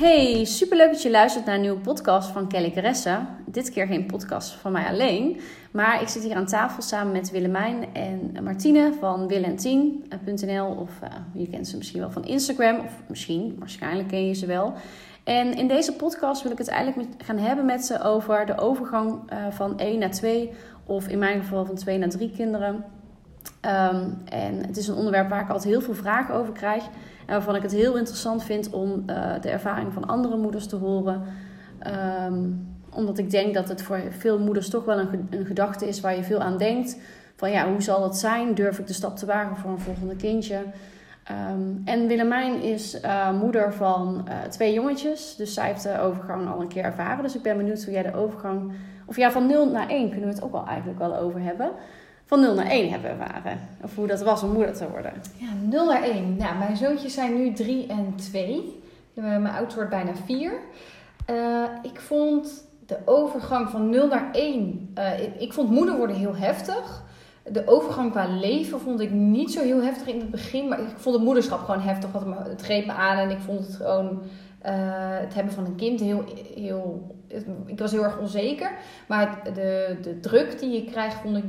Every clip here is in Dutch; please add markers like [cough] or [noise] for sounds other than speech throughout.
Hey, superleuk dat je luistert naar een nieuwe podcast van Kelly Caressa. Dit keer geen podcast van mij alleen, maar ik zit hier aan tafel samen met Willemijn en Martine van willentien.nl of uh, je kent ze misschien wel van Instagram of misschien, waarschijnlijk ken je ze wel. En in deze podcast wil ik het eigenlijk gaan hebben met ze over de overgang uh, van 1 naar 2 of in mijn geval van 2 naar 3 kinderen. Um, en het is een onderwerp waar ik altijd heel veel vragen over krijg. En waarvan ik het heel interessant vind om uh, de ervaring van andere moeders te horen. Um, omdat ik denk dat het voor veel moeders toch wel een, een gedachte is waar je veel aan denkt. Van ja, hoe zal het zijn? Durf ik de stap te wagen voor een volgende kindje? Um, en Willemijn is uh, moeder van uh, twee jongetjes. Dus zij heeft de overgang al een keer ervaren. Dus ik ben benieuwd hoe jij de overgang... Of ja, van 0 naar 1 kunnen we het ook wel eigenlijk wel over hebben van 0 naar 1 hebben ervaren. Of hoe dat was om moeder te worden. Ja, 0 naar 1. Nou, mijn zoontjes zijn nu 3 en 2. Mijn oudste wordt bijna 4. Uh, ik vond de overgang van 0 naar 1... Uh, ik, ik vond moeder worden heel heftig. De overgang qua leven vond ik niet zo heel heftig in het begin. Maar ik vond het moederschap gewoon heftig. Het, het greep me aan en ik vond het gewoon... Uh, het hebben van een kind heel, heel... Ik was heel erg onzeker. Maar de, de druk die je krijgt vond ik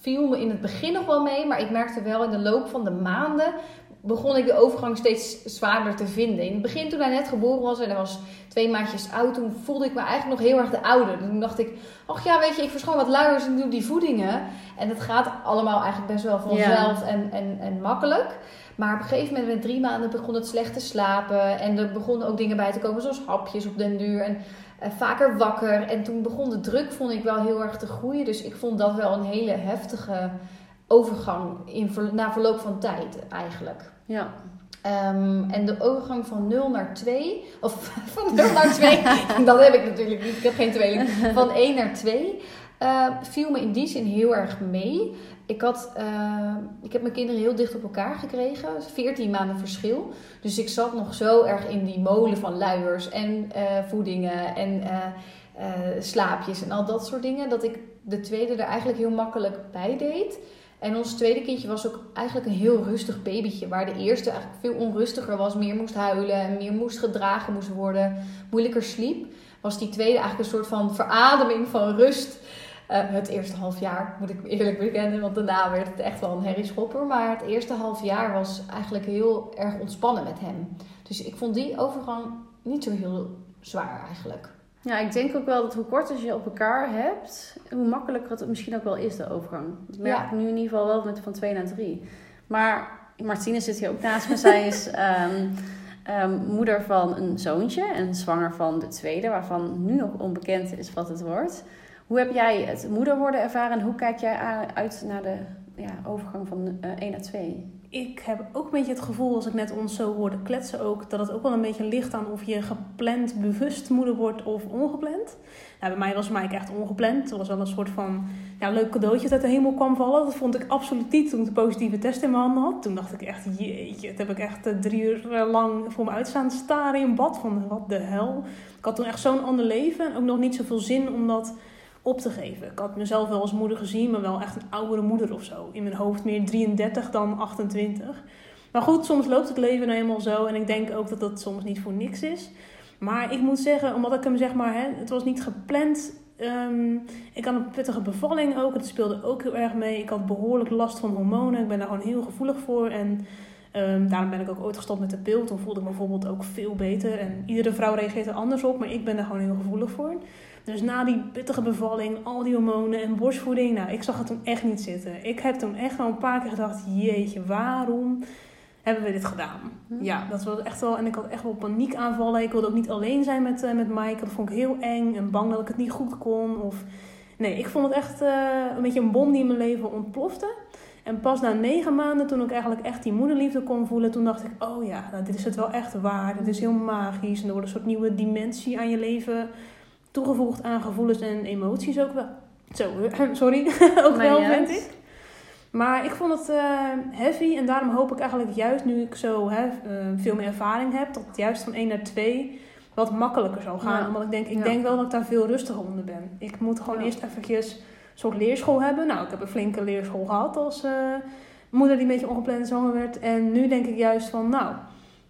viel me in het begin nog wel mee, maar ik merkte wel in de loop van de maanden begon ik de overgang steeds zwaarder te vinden. In het begin toen hij net geboren was en hij was twee maandjes oud, toen voelde ik me eigenlijk nog heel erg de ouder. Toen dacht ik, ach ja, weet je, ik verschoon wat luiers en doe die voedingen. En het gaat allemaal eigenlijk best wel vanzelf ja. en, en, en makkelijk. Maar op een gegeven moment, met drie maanden, begon het slecht te slapen. En er begonnen ook dingen bij te komen, zoals hapjes op den duur. En uh, vaker wakker. En toen begon de druk, vond ik wel heel erg te groeien. Dus ik vond dat wel een hele heftige overgang in, na verloop van tijd eigenlijk. Ja. Um, en de overgang van 0 naar 2, of [laughs] van 0 naar 2, [laughs] dat heb ik natuurlijk niet, ik heb geen tweeling, van 1 naar 2, uh, viel me in die zin heel erg mee. Ik, had, uh, ik heb mijn kinderen heel dicht op elkaar gekregen, 14 maanden verschil. Dus ik zat nog zo erg in die molen van luiers en uh, voedingen en slaapjes en al dat soort dingen, dat ik de tweede er eigenlijk heel makkelijk bij deed. En ons tweede kindje was ook eigenlijk een heel rustig babytje. Waar de eerste eigenlijk veel onrustiger was. Meer moest huilen en meer moest gedragen moest worden. Moeilijker sliep. Was die tweede eigenlijk een soort van verademing van rust. Uh, het eerste half jaar moet ik eerlijk bekennen. Want daarna werd het echt wel een herrieschopper. Maar het eerste half jaar was eigenlijk heel erg ontspannen met hem. Dus ik vond die overgang niet zo heel zwaar eigenlijk. Ja, ik denk ook wel dat hoe korter je op elkaar hebt, hoe makkelijker het misschien ook wel is, de overgang. Dat merk ja. ik nu in ieder geval wel met van 2 naar 3. Maar Martine zit hier ook naast me. Zij is um, [laughs] um, moeder van een zoontje en zwanger van de tweede, waarvan nu nog onbekend is wat het wordt. Hoe heb jij het moeder worden ervaren en hoe kijk jij uit naar de ja, overgang van uh, 1 naar 2? ik heb ook een beetje het gevoel, als ik net ons zo hoorde kletsen ook, dat het ook wel een beetje ligt aan of je gepland bewust moeder wordt of ongepland. Nou, bij mij was Mike echt ongepland. Het was wel een soort van ja, leuk cadeautje dat uit de hemel kwam vallen. Dat vond ik absoluut niet toen ik de positieve test in mijn handen had. Toen dacht ik echt, jeetje, dat heb ik echt drie uur lang voor me uitstaan staren in bad. Van wat de hel. Ik had toen echt zo'n ander leven en ook nog niet zoveel zin om dat op te geven. Ik had mezelf wel als moeder gezien, maar wel echt een oudere moeder of zo. In mijn hoofd meer 33 dan 28. Maar goed, soms loopt het leven nou eenmaal zo. En ik denk ook dat dat soms niet voor niks is. Maar ik moet zeggen, omdat ik hem zeg maar, hè, het was niet gepland. Um, ik had een pittige bevalling ook. Het speelde ook heel erg mee. Ik had behoorlijk last van hormonen. Ik ben daar gewoon heel gevoelig voor. En um, daarom ben ik ook ooit gestopt met de pil. Toen voelde ik me bijvoorbeeld ook veel beter. En iedere vrouw reageert er anders op. Maar ik ben daar gewoon heel gevoelig voor. Dus na die pittige bevalling, al die hormonen en borstvoeding, nou, ik zag het toen echt niet zitten. Ik heb toen echt wel een paar keer gedacht, jeetje, waarom hebben we dit gedaan? Hm. Ja, dat was echt wel, en ik had echt wel paniekaanvallen. Ik wilde ook niet alleen zijn met, uh, met Mike, dat vond ik heel eng en bang dat ik het niet goed kon. Of, nee, ik vond het echt uh, een beetje een bom die in mijn leven ontplofte. En pas na negen maanden, toen ik eigenlijk echt die moederliefde kon voelen, toen dacht ik, oh ja, nou, dit is het wel echt waar. Dit is heel magisch en er wordt een soort nieuwe dimensie aan je leven toegevoegd aan gevoelens en emoties ook wel. Zo, [laughs] sorry, [laughs] ook Maar wel, vind ik. Maar ik vond het eh, heavy en daarom hoop ik eigenlijk juist nu ik zo hè, eh, veel meer ervaring heb, dat het juist van 1 naar 2 wat makkelijker zal gaan. Ja. Omdat ik denk, ik Ja. denk wel dat ik daar veel rustiger onder ben. Ik moet gewoon Ja. eerst eventjes een soort leerschool hebben. Nou, ik heb een flinke leerschool gehad als eh, moeder die een beetje ongepland zwanger werd. En nu denk ik juist van, nou,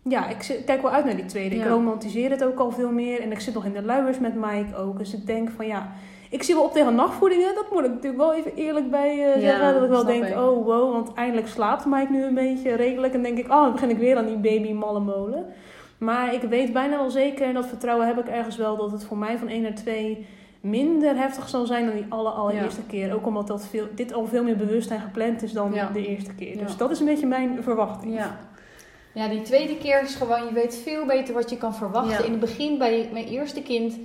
ja, ik kijk wel uit naar die tweede. Ik romantiseer het ook al veel meer. En ik zit nog in de luiers met Mike ook. Dus ik denk van, ja, ik zie wel op tegen nachtvoedingen. Dat moet ik natuurlijk wel even eerlijk bij Ja, zeggen. Dat ik wel denk, ik. oh wow, want eindelijk slaapt Mike nu een beetje redelijk. En denk ik, oh, dan begin ik weer aan die baby malle molen. Maar ik weet bijna wel zeker, en dat vertrouwen heb ik ergens wel, dat het voor mij van 1 naar 2 minder heftig zal zijn dan die alle allereerste keer. Ook omdat dat veel, dit al veel meer bewust en gepland is dan Ja. de eerste keer. Dus dat is een beetje mijn verwachting. Ja. Ja, die tweede keer is gewoon, je weet veel beter wat je kan verwachten. Ja. In het begin, bij mijn eerste kind,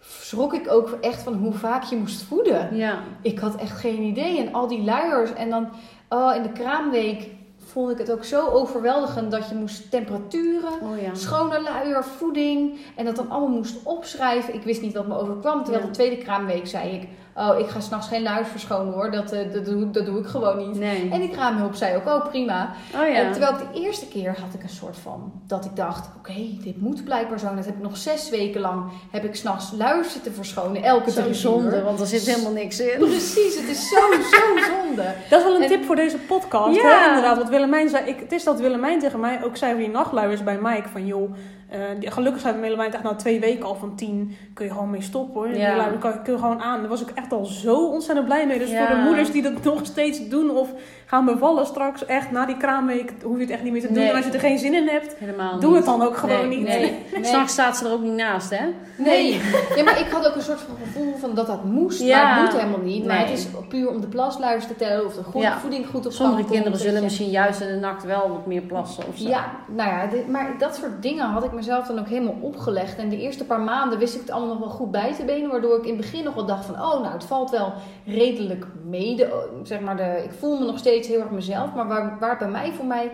schrok ik ook echt van hoe vaak je moest voeden. Ja. Ik had echt geen idee. En al die luiers. En dan oh, in de kraamweek vond ik het ook zo overweldigend dat je moest temperaturen. Oh ja. Schone luier, voeding. En dat dan allemaal moest opschrijven. Ik wist niet wat me overkwam. Terwijl Ja. de tweede kraamweek zei ik... Oh, ik ga s'nachts geen luiers verschonen hoor. Dat, eh, dat, doe, dat doe ik gewoon niet. Nee. En die kraamhulp zei ook, oh prima. Oh ja. Terwijl ik de eerste keer had ik een soort van... Dat ik dacht, oké, dit moet blijkbaar zo. En dat heb ik nog zes weken lang... Heb ik s'nachts luiers zitten verschonen. Elke Zo drie zonde, uur. want er zit helemaal niks in. Precies, het is zo, zo zonde. [laughs] Dat is wel een En- tip voor deze podcast. Ja. Hè? Inderdaad, Willemijn zei. Ik, het is dat Willemijn tegen mij ook zei over die nachtluiers bij Mike. Van joh, eh, die- gelukkig zijn Willemijn echt na twee weken al van tien. Kun je gewoon mee stoppen hoor. Ja. Kan, kun je gewoon aan. Daar was ik echt al zo ontzettend blij mee. Dus Ja. voor de moeders die dat [laughs] nog steeds doen of gaan bevallen straks. Echt na die kraamweek hoef je het echt niet meer te doen. Nee. En als je er geen zin in hebt, Helemaal doe niet. het dan ook gewoon nee, niet. Nee. [laughs] Nee. S'nachts staat ze er ook niet naast, hè? Nee. Ja, maar ik had ook een soort van gevoel van dat dat moest. Ja. Maar het moet helemaal niet. Maar het is puur om de plasluiers te tellen. Of de goed, Ja. voeding goed op Sommige kinderen zullen misschien juist in de nacht wel wat meer plassen of zo. Ja, nou ja, dit- maar dat soort dingen had ik mezelf dan ook helemaal opgelegd. En de eerste paar maanden wist ik het allemaal nog wel goed bij te benen. Waardoor ik in het begin nog wel dacht van, oh nou, het valt wel redelijk mee. De, zeg maar de, ik voel me nog steeds heel erg mezelf. Maar waar, waar het bij mij voor mij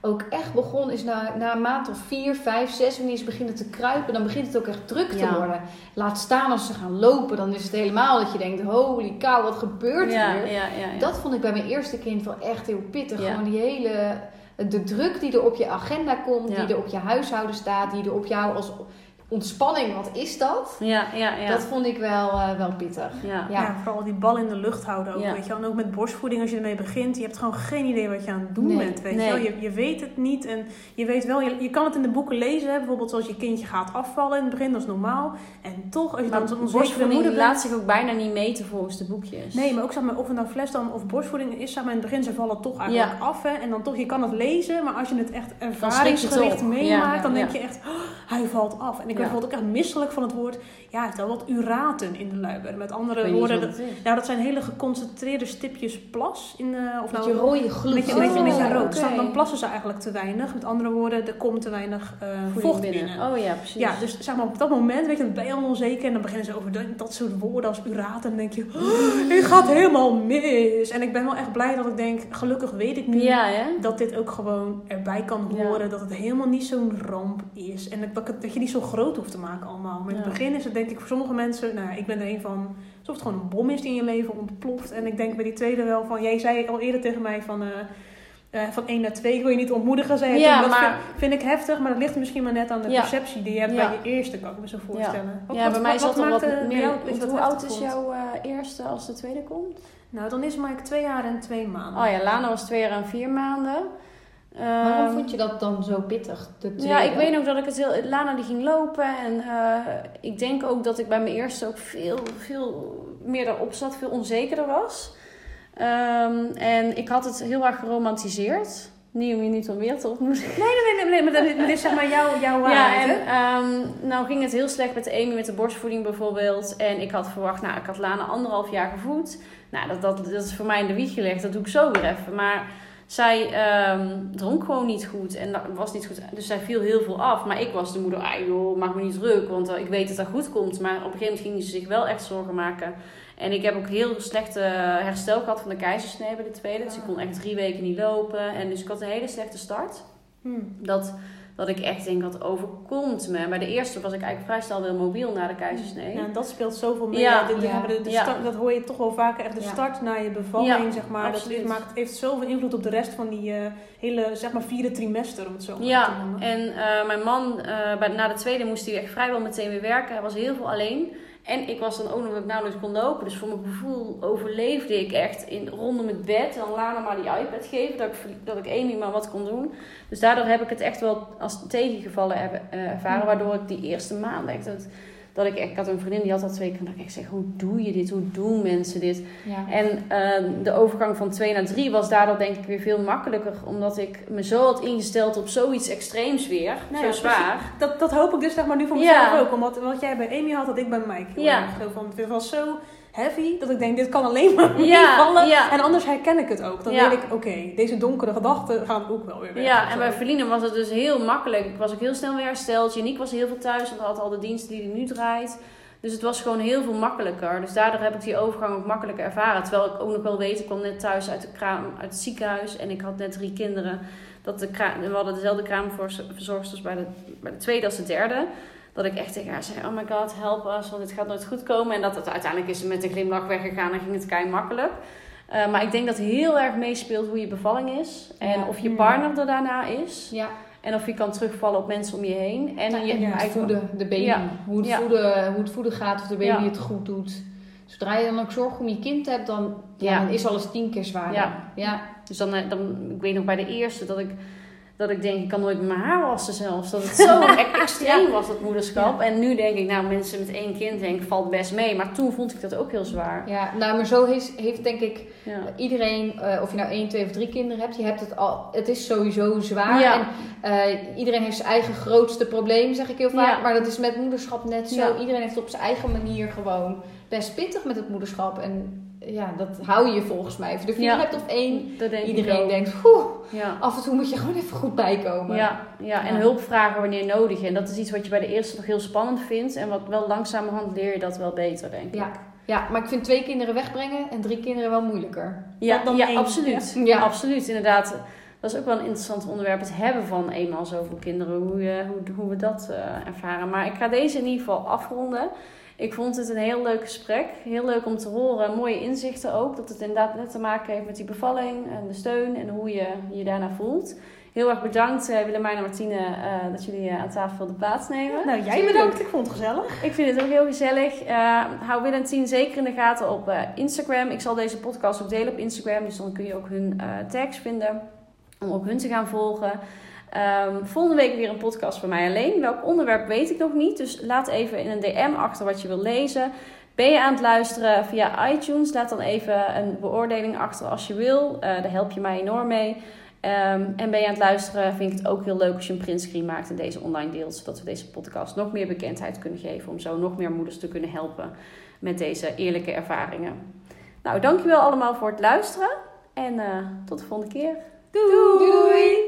ook echt begon, is na, na een maand of vier, vijf, zes, wanneer ze beginnen te kruipen, dan begint het ook echt druk te Ja. worden. Laat staan als ze gaan lopen, dan is het helemaal dat je denkt, holy cow, wat gebeurt ja, hier? ja. Dat vond ik bij mijn eerste kind wel echt heel pittig. Gewoon die hele... De druk die er op je agenda komt, Ja. die er op je huishouden staat, die er op jou als ontspanning, wat is dat? Ja, ja, ja. Dat vond ik wel, eh, wel pittig. ja. Ja. Ja, vooral die bal in de lucht houden ook, Ja. weet je wel. En ook met borstvoeding, als je ermee begint, je hebt gewoon geen idee wat je aan het doen Nee, bent, weet nee. je wel. Je, je weet het niet en je weet wel, je, je kan het in de boeken lezen, hè. bijvoorbeeld zoals je kindje gaat afvallen in het begin, dat is normaal. En toch, als je Maar dan borstvoeding moeder bent... laat zich ook bijna niet meten volgens de boekjes. Nee, maar ook zeg maar, of het nou fles dan of borstvoeding is, zeg maar in het begin, ze vallen toch eigenlijk af. Hè? En dan toch, je kan het lezen, maar als je het echt ervaringsgericht meemaakt, Ja, ja, dan denk je echt, oh, hij valt af. En ik Werd bijvoorbeeld ook echt misselijk van het woord, ja, het is wel wat uraten in de luiber. Met Ik andere woorden, dat, nou, dat zijn hele geconcentreerde stipjes plas. In, eh of nou, je rode gloed. Met je, Oh, met je, met je oké. rood. Dan, dan plassen ze eigenlijk te weinig. Met andere woorden, er komt te weinig Voeding vocht binnen. binnen. Oh ja, precies. Ja, dus zeg maar op dat moment, weet je, dan ben je onzeker. En dan beginnen ze over dat, soort woorden als uraten. En dan denk je, oh, het gaat helemaal mis. En ik ben wel echt blij dat ik denk, gelukkig weet ik nu Ja, dat dit ook gewoon erbij kan Ja. horen. Dat het helemaal niet zo'n ramp is. En dat, dat je niet zo groot hoeft te maken allemaal. Maar in het begin is het denk ik voor sommige mensen, nou ik ben er een van, alsof het gewoon een bom is die in je leven ontploft. En ik denk bij die tweede wel van, jij zei al eerder tegen mij van... eh, van 1 naar 2, ik wil je niet ontmoedigen, zei Ja. Dat maar- vind, ik heftig, maar dat ligt misschien maar net aan de Ja. perceptie die je hebt Ja. bij je eerste, kan ik me zo voorstellen. Wat- ja, wat- bij mij zat wat meer. jou hoe oud is jouw eerste als de tweede komt? Nou, dan is Mike twee jaar en twee maanden. Oh ja, Lana was twee jaar en vier maanden. Waarom Ehm, vond je dat dan zo pittig? Ja, ik weet nog dat ik het heel... Lana die ging lopen en eh, ik denk ook dat ik bij mijn eerste ook veel, veel meer erop zat, veel onzekerder was. Ehm, en ik had het heel erg geromantiseerd. Niet om je niet om weer te ontmoeten. Nee, nee, nee, nee, maar dat is, zeg maar jouw, jouw Ja, waarheid, en hè? ehm, nou ging het heel slecht met Amy met de borstvoeding bijvoorbeeld. En ik had verwacht, nou, ik had Lana anderhalf jaar gevoed. Nou, dat, dat, dat is voor mij in de wieg gelegd. Dat doe ik zo weer even. Maar zij ehm, dronk gewoon niet goed en dat was niet goed. Dus zij viel heel veel af. Maar ik was de moeder, ah joh, maak me niet druk, want eh, ik weet dat dat goed komt. Maar op een gegeven moment ging ze zich wel echt zorgen maken. En ik heb ook heel slechte herstel gehad van de keizersnee bij de tweede. Dus ik kon echt drie weken niet lopen. En dus ik had een hele slechte start. Hmm. Dat Dat ik echt denk, wat overkomt me. Bij de eerste was ik eigenlijk vrij snel weer mobiel na de keizersnee. Ja, en dat speelt zoveel mee. Ja. Ja, de, start, dat hoor je toch wel vaker. Echt de Ja. start naar je bevalling, Ja, zeg maar. Dat absoluut. is, maakt, heeft zoveel invloed op de rest van die eh, hele, zeg maar, vierde trimester, om het zo maar te Ja, noemen. en eh, mijn man, eh, bij, na de tweede moest hij echt vrijwel meteen weer werken. Hij was heel veel alleen. En ik was dan ook nog dat ik nauwelijks kon lopen. Dus voor mijn gevoel overleefde ik echt in, rondom het bed. En dan Lana maar die iPad geven, dat ik, dat ik Amy maar wat kon doen. Dus daardoor heb ik het echt wel als tegengevallen hebben, eh, ervaren. Waardoor ik die eerste maand echt... Dat, dat ik, ik had een vriendin die had al twee keer. En dat ik zeg, hoe doe je dit? Hoe doen mensen dit? Ja. En eh, de overgang van 2 naar 3 was daardoor denk ik weer veel makkelijker. Omdat ik me zo had ingesteld op zoiets extreems weer. Nou zo ja, zwaar. Dat, dat hoop ik dus zeg maar nu voor Ja. mezelf ook. Omdat wat jij bij Amy had, had ik bij Mike Ja. Zo van, het was zo heavy dat ik denk, dit kan alleen maar Ja, [laughs] vallen. ja. En anders herken ik het ook. Dan Ja. weet ik, oké, deze donkere gedachten gaan ook wel weer weg. Ja, en bij zo. Verline was het dus heel makkelijk. Ik was ook heel snel weer hersteld. Janiek was heel veel thuis, want had al de diensten die hij nu draait. Dus het was gewoon heel veel makkelijker. Dus daardoor heb ik die overgang ook makkelijker ervaren. Terwijl ik ook nog wel weet, ik kwam net thuis uit, de kraam, uit het ziekenhuis en ik had net drie kinderen. Dat de kraam, we hadden dezelfde kraamverzorgsters bij de, bij de tweede als de derde. Dat ik echt tegen haar zei, oh my god, help us, want dit gaat nooit goed komen. En dat het uiteindelijk is met een glimlach weggegaan en ging het kei makkelijk. Eh, maar ik denk dat heel erg meespeelt hoe je bevalling is. En Ja. of je partner er daarna is. ja. En of je kan terugvallen op mensen om je heen. En Ja, je het voeden, de baby. Hoe, het voeden, hoe het voeden gaat, of de baby het goed doet. Zodra je dan ook zorg om je kind hebt, dan, dan is alles tien keer zwaarder. Ja. ja. Dus dan, eh, dan, ik weet nog bij de eerste dat ik, dat ik denk, ik kan nooit mijn haar wassen zelfs. Dat het zo [laughs] e- extreem was, dat moederschap. En nu denk ik, nou mensen met één kind, denk ik, valt best mee. Maar toen vond ik dat ook heel zwaar. Ja, nou, maar zo heeft, heeft denk ik Ja. iedereen, eh, of je nou één, twee of drie kinderen hebt, je hebt het al, het is sowieso zwaar. En eh, iedereen heeft zijn eigen grootste probleem, zeg ik heel vaak. Maar dat is met moederschap net zo. Iedereen heeft op zijn eigen manier gewoon best pittig met het moederschap. En ja, dat hou je volgens mij. Je er vier hebt of één. Denk Iedereen denkt, "Oeh, Ja. af en toe moet je gewoon even goed bijkomen. Ja, ja, en Ja. hulp vragen wanneer nodig. En dat is iets wat je bij de eerste nog heel spannend vindt. En wat wel langzamerhand leer je dat wel beter, denk ik. Ja. Ja, maar ik vind twee kinderen wegbrengen en drie kinderen wel moeilijker. Ja, Dan- ja één, absoluut. ja. Absoluut, inderdaad. Dat is ook wel een interessant onderwerp, het hebben van eenmaal zoveel kinderen, hoe, je, hoe, hoe we dat eh, ervaren. Maar ik ga deze in ieder geval afronden. Ik vond het een heel leuk gesprek. Heel leuk om te horen, mooie inzichten ook. Dat het inderdaad net te maken heeft met die bevalling en de steun en hoe je je daarna voelt. Heel erg bedankt uh, Willemijn en Martine eh, dat jullie uh, aan tafel wilden plaatsnemen. Nou, jij bedankt. Ik vond het gezellig. Ik vind het ook heel gezellig. Uh, hou Will en Tien zeker in de gaten op uh, Instagram. Ik zal deze podcast ook delen op Instagram. Dus dan kun je ook hun tags vinden. Om ook hun te gaan volgen. Um, volgende week weer een podcast van mij alleen. Welk onderwerp weet ik nog niet. Dus laat even in een DM achter wat je wil lezen. Ben je aan het luisteren via iTunes? Laat dan even een beoordeling achter als je wil. Uh, daar help je mij enorm mee. Um, en ben je aan het luisteren, vind ik het ook heel leuk als je een printscreen maakt en deze online deelt. Zodat we deze podcast nog meer bekendheid kunnen geven. Om zo nog meer moeders te kunnen helpen met deze eerlijke ervaringen. Nou, dankjewel allemaal voor het luisteren. En uh, tot de volgende keer. Doei! Doei.